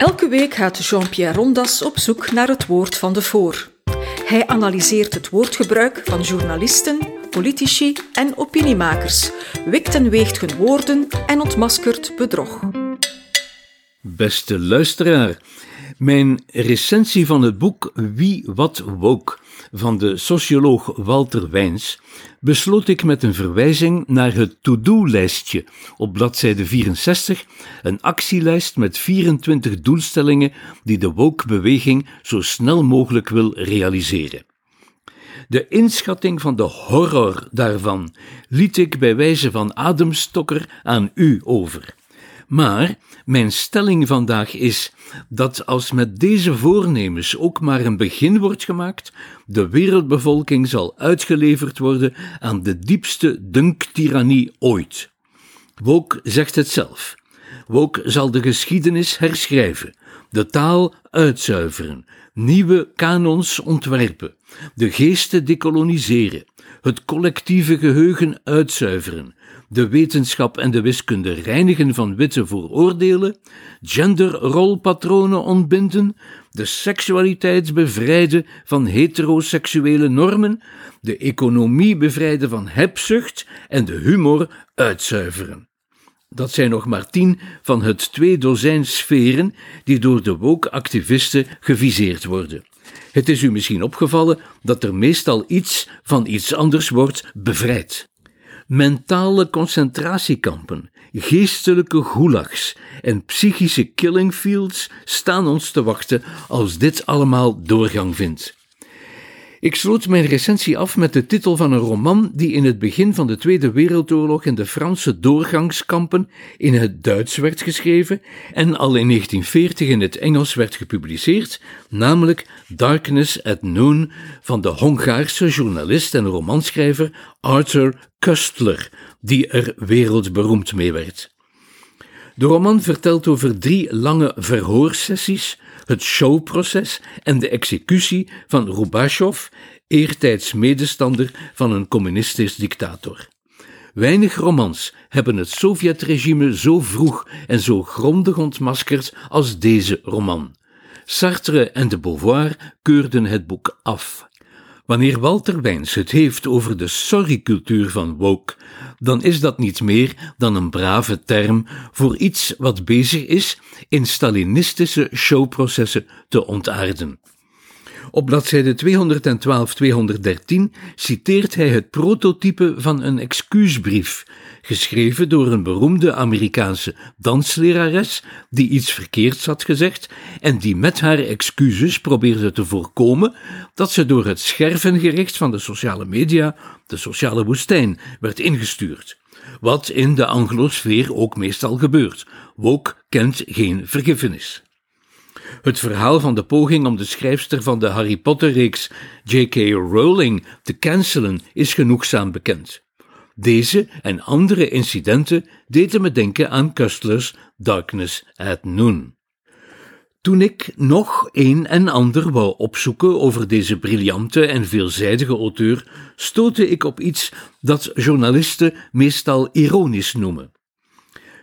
Elke week gaat Jean-Pierre Rondas op zoek naar het woord van de voor. Hij analyseert het woordgebruik van journalisten, politici en opiniemakers, wikt en weegt hun woorden en ontmaskert bedrog. Beste luisteraar, mijn recensie van het boek Wie Wat Woke van de socioloog Walter Wijns besloot ik met een verwijzing naar het to-do-lijstje op bladzijde 64, een actielijst met 24 doelstellingen die de woke-beweging zo snel mogelijk wil realiseren. De inschatting van de horror daarvan liet ik bij wijze van ademstokker aan u over. Maar mijn stelling vandaag is dat als met deze voornemens ook maar een begin wordt gemaakt, de wereldbevolking zal uitgeleverd worden aan de diepste dunktirannie ooit. Wok zegt het zelf. Wok zal de geschiedenis herschrijven, de taal uitzuiveren, nieuwe kanons ontwerpen, de geesten decoloniseren, het collectieve geheugen uitzuiveren, de wetenschap en de wiskunde reinigen van witte vooroordelen, genderrolpatronen ontbinden, de seksualiteit bevrijden van heteroseksuele normen, de economie bevrijden van hebzucht en de humor uitzuiveren. Dat zijn nog maar tien van het twee dozijn sferen die door de woke-activisten geviseerd worden. Het is u misschien opgevallen dat er meestal iets van iets anders wordt bevrijd. Mentale concentratiekampen, geestelijke gulags en psychische killing fields staan ons te wachten als dit allemaal doorgang vindt. Ik sloot mijn recensie af met de titel van een roman die in het begin van de Tweede Wereldoorlog in de Franse doorgangskampen in het Duits werd geschreven en al in 1940 in het Engels werd gepubliceerd, namelijk Darkness at Noon van de Hongaarse journalist en romanschrijver Arthur Kustler, die er wereldberoemd mee werd. De roman vertelt over drie lange verhoorsessies het showproces en de executie van Rubashov, eertijds medestander van een communistisch dictator. Weinig romans hebben het Sovjetregime zo vroeg en zo grondig ontmaskerd als deze roman. Sartre en de Beauvoir keurden het boek af. Wanneer Walter Wijns het heeft over de sorry-cultuur van woke, dan is dat niet meer dan een brave term voor iets wat bezig is in Stalinistische showprocessen te ontaarden. Op bladzijde 212-213 citeert hij het prototype van een excuusbrief, geschreven door een beroemde Amerikaanse danslerares die iets verkeerds had gezegd en die met haar excuses probeerde te voorkomen dat ze door het schervengericht van de sociale media, de sociale woestijn, werd ingestuurd. Wat in de anglosfeer ook meestal gebeurt. Woke kent geen vergiffenis. Het verhaal van de poging om de schrijfster van de Harry Potter-reeks J.K. Rowling te cancelen is genoegzaam bekend. Deze en andere incidenten deden me denken aan Kustlers Darkness at Noon. Toen ik nog een en ander wou opzoeken over deze briljante en veelzijdige auteur, stootte ik op iets dat journalisten meestal ironisch noemen.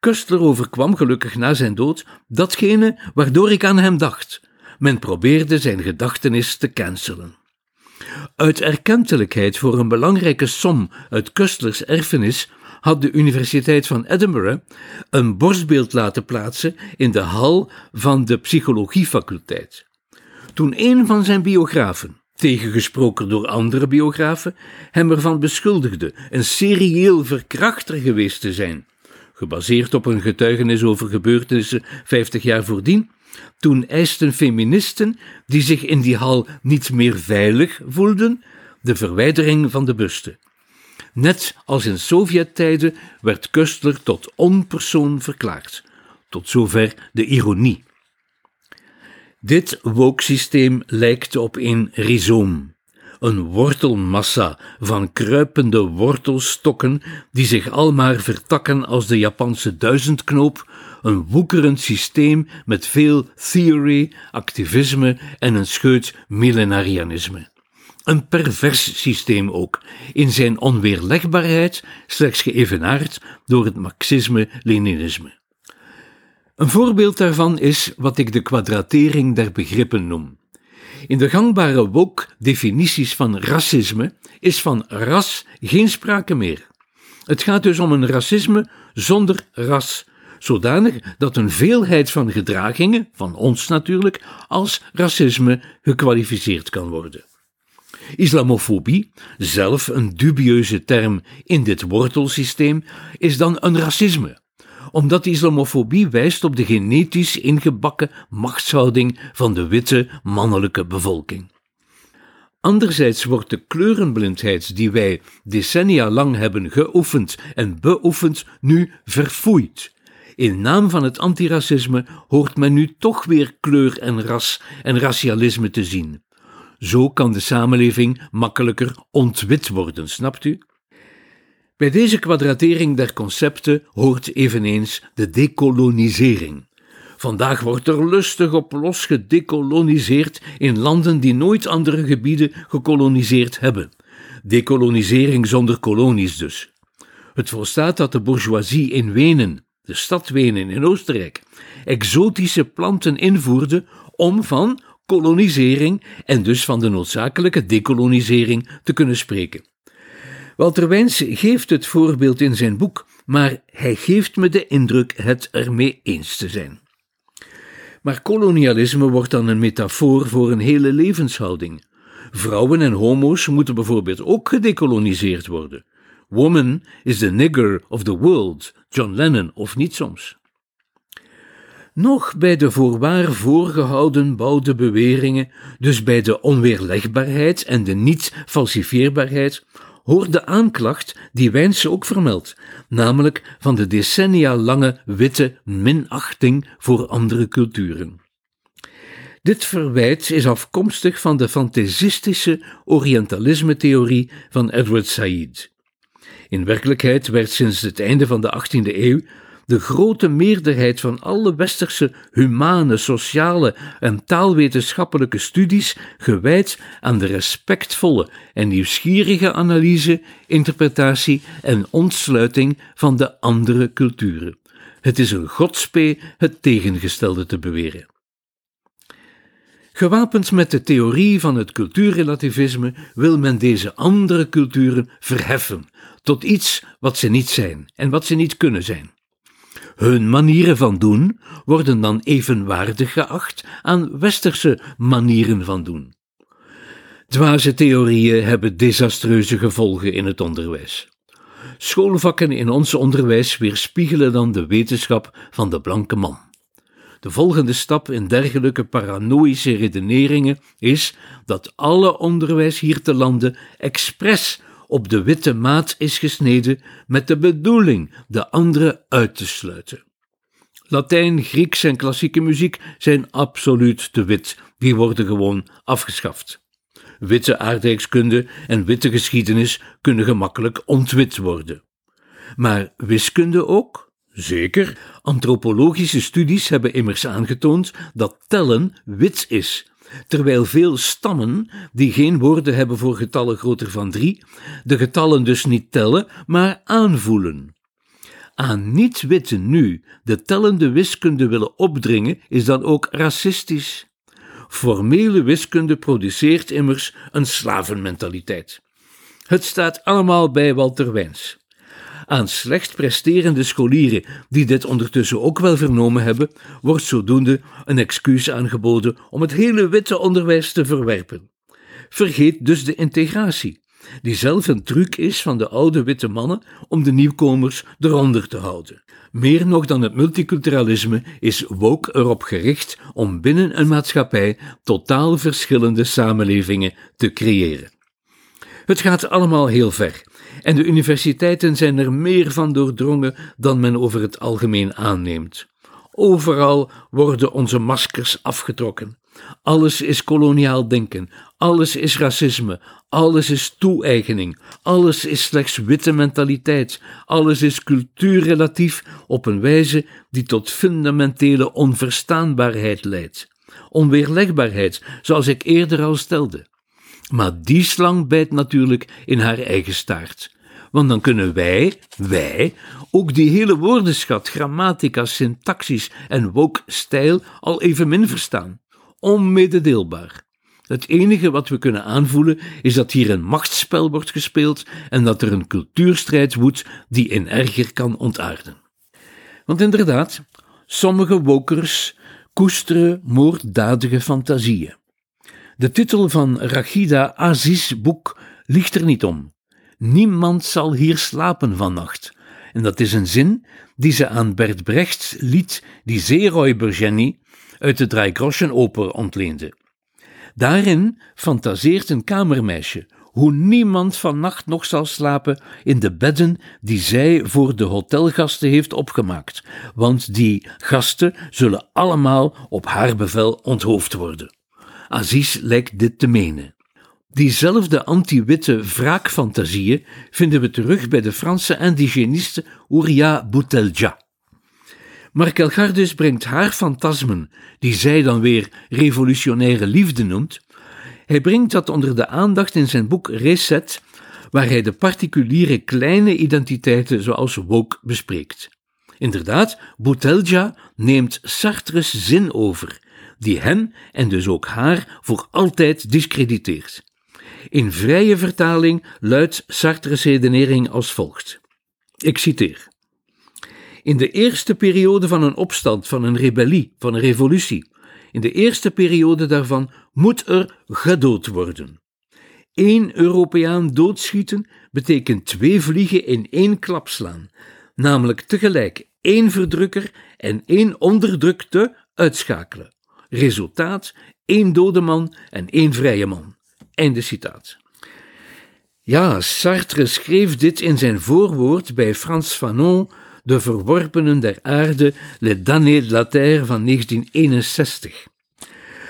Kustler overkwam gelukkig na zijn dood datgene waardoor ik aan hem dacht. Men probeerde zijn gedachtenis te cancelen. Uit erkentelijkheid voor een belangrijke som uit Kustlers erfenis had de Universiteit van Edinburgh een borstbeeld laten plaatsen in de hal van de psychologiefaculteit. Toen een van zijn biografen, tegengesproken door andere biografen, hem ervan beschuldigde een serieel verkrachter geweest te zijn, gebaseerd op een getuigenis over gebeurtenissen 50 jaar voordien, toen eisten feministen, die zich in die hal niet meer veilig voelden, de verwijdering van de buste. Net als in Sovjettijden werd Kustler tot onpersoon verklaard. Tot zover de ironie. Dit wooksysteem lijkt op een rhizoom, een wortelmassa van kruipende wortelstokken die zich almaar vertakken als de Japanse duizendknoop, een woekerend systeem met veel theory, activisme en een scheut millenarianisme. Een pervers systeem ook, in zijn onweerlegbaarheid slechts geëvenaard door het marxisme-leninisme. Een voorbeeld daarvan is wat ik de kwadratering der begrippen noem. In de gangbare woke-definities van racisme is van ras geen sprake meer. Het gaat dus om een racisme zonder ras, zodanig dat een veelheid van gedragingen, van ons natuurlijk, als racisme gekwalificeerd kan worden. Islamofobie, zelf een dubieuze term in dit wortelsysteem, is dan een racisme, omdat islamofobie wijst op de genetisch ingebakken machtshouding van de witte mannelijke bevolking. Anderzijds wordt de kleurenblindheid die wij decennia lang hebben geoefend en beoefend nu verfoeid. In naam van het antiracisme hoort men nu toch weer kleur en ras en racialisme te zien. Zo kan de samenleving makkelijker ontwit worden, snapt u? Bij deze kwadratering der concepten hoort eveneens de decolonisering. Vandaag wordt er lustig op los gedecoloniseerd in landen die nooit andere gebieden gekoloniseerd hebben. Decolonisering zonder kolonies dus. Het volstaat dat de bourgeoisie in Wenen, de stad Wenen in Oostenrijk, exotische planten invoerde om van kolonisering en dus van de noodzakelijke decolonisering te kunnen spreken. Walter Wijns geeft het voorbeeld in zijn boek, maar hij geeft me de indruk het ermee eens te zijn. Maar kolonialisme wordt dan een metafoor voor een hele levenshouding. Vrouwen en homo's moeten bijvoorbeeld ook gedecoloniseerd worden. Woman is the nigger of the world, John Lennon of niet soms. Nog bij de voorwaar voorgehouden bouwde beweringen, dus bij de onweerlegbaarheid en de niet-falsifieerbaarheid, hoort de aanklacht die Wijnse ook vermeldt, namelijk van de decennia lange witte minachting voor andere culturen. Dit verwijt is afkomstig van de fantasistische Orientalisme-theorie van Edward Said. In werkelijkheid werd sinds het einde van de 18e eeuw de grote meerderheid van alle westerse humane, sociale en taalwetenschappelijke studies gewijd aan de respectvolle en nieuwsgierige analyse, interpretatie en ontsluiting van de andere culturen. Het is een godspee het tegengestelde te beweren. Gewapend met de theorie van het cultuurrelativisme wil men deze andere culturen verheffen tot iets wat ze niet zijn en wat ze niet kunnen zijn. Hun manieren van doen worden dan evenwaardig geacht aan westerse manieren van doen. Dwaze theorieën hebben desastreuze gevolgen in het onderwijs. Schoolvakken in ons onderwijs weerspiegelen dan de wetenschap van de blanke man. De volgende stap in dergelijke paranoïsche redeneringen is dat alle onderwijs hier te lande expres op de witte maat is gesneden met de bedoeling de andere uit te sluiten. Latijn, Grieks en klassieke muziek zijn absoluut te wit, die worden gewoon afgeschaft. Witte aardrijkskunde en witte geschiedenis kunnen gemakkelijk ontwit worden. Maar wiskunde ook? Zeker, antropologische studies hebben immers aangetoond dat tellen wit is, terwijl veel stammen, die geen woorden hebben voor getallen groter van drie, de getallen dus niet tellen, maar aanvoelen. Aan niet-witten nu de tellende wiskunde willen opdringen, is dan ook racistisch. Formele wiskunde produceert immers een slavenmentaliteit. Het staat allemaal bij Walter Wijns. Aan slecht presterende scholieren, die dit ondertussen ook wel vernomen hebben, wordt zodoende een excuus aangeboden om het hele witte onderwijs te verwerpen. Vergeet dus de integratie, die zelf een truc is van de oude witte mannen om de nieuwkomers eronder te houden. Meer nog dan het multiculturalisme is woke erop gericht om binnen een maatschappij totaal verschillende samenlevingen te creëren. Het gaat allemaal heel ver en de universiteiten zijn er meer van doordrongen dan men over het algemeen aanneemt. Overal worden onze maskers afgetrokken. Alles is koloniaal denken, alles is racisme, alles is toe-eigening, alles is slechts witte mentaliteit, alles is cultuurrelatief op een wijze die tot fundamentele onverstaanbaarheid leidt. Onweerlegbaarheid, zoals ik eerder al stelde. Maar die slang bijt natuurlijk in haar eigen staart. Want dan kunnen wij, wij, ook die hele woordenschat, grammatica, syntaxis en woke-stijl al evenmin verstaan. Onmededeelbaar. Het enige wat we kunnen aanvoelen is dat hier een machtsspel wordt gespeeld en dat er een cultuurstrijd woedt die in erger kan ontaarden. Want inderdaad, sommige wokers koesteren moorddadige fantasieën. De titel van Rachida Aziz' boek ligt er niet om. Niemand zal hier slapen vannacht. En dat is een zin die ze aan Bert Brechts lied Die Zeeräuber Jenny uit de Dreigroschenoper ontleende. Daarin fantaseert een kamermeisje hoe niemand vannacht nog zal slapen in de bedden die zij voor de hotelgasten heeft opgemaakt, want die gasten zullen allemaal op haar bevel onthoofd worden. Aziz lijkt dit te menen. Diezelfde anti-witte wraakfantasieën vinden we terug bij de Franse indigéniste Ouria Boutelja. Markel brengt haar fantasmen, die zij dan weer revolutionaire liefde noemt, hij brengt dat onder de aandacht in zijn boek Reset, waar hij de particuliere kleine identiteiten zoals woke bespreekt. Inderdaad, Boutelja neemt Sartre's zin over, die hem en dus ook haar voor altijd discrediteert. In vrije vertaling luidt Sartre's redenering als volgt. Ik citeer. In de eerste periode van een opstand, van een rebellie, van een revolutie, in de eerste periode daarvan moet er gedood worden. Eén Europeaan doodschieten betekent twee vliegen in één klap slaan, namelijk tegelijk één verdrukker en één onderdrukte uitschakelen. Resultaat: één dode man en één vrije man. Einde citaat. Ja, Sartre schreef dit in zijn voorwoord bij Frans Fanon, De Verworpenen der Aarde, Le Damnés de la Terre van 1961.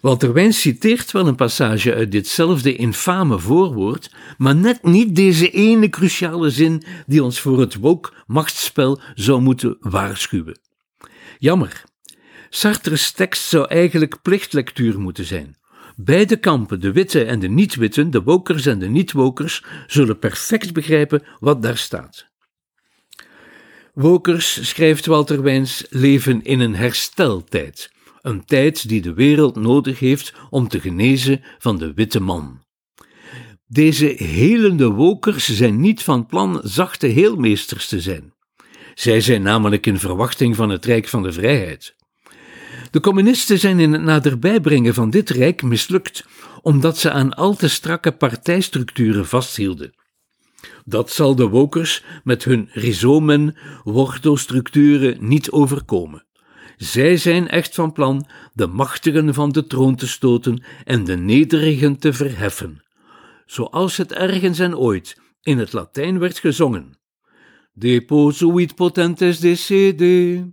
Walter Wijns citeert wel een passage uit ditzelfde infame voorwoord, maar net niet deze ene cruciale zin die ons voor het woke machtsspel zou moeten waarschuwen. Jammer. Sartre's tekst zou eigenlijk plichtlectuur moeten zijn. Beide kampen, de witte en de niet-witten, de wokers en de niet-wokers, zullen perfect begrijpen wat daar staat. Wokers, schrijft Walter Wijns, leven in een hersteltijd een tijd die de wereld nodig heeft om te genezen van de witte man. Deze helende wokers zijn niet van plan zachte heelmeesters te zijn. Zij zijn namelijk in verwachting van het Rijk van de Vrijheid. De communisten zijn in het naderbijbrengen van dit rijk mislukt, omdat ze aan al te strakke partijstructuren vasthielden. Dat zal de wokers met hun rhizomen, wortelstructuren niet overkomen. Zij zijn echt van plan de machtigen van de troon te stoten en de nederigen te verheffen, zoals het ergens en ooit in het Latijn werd gezongen. Deposuit potentes decede,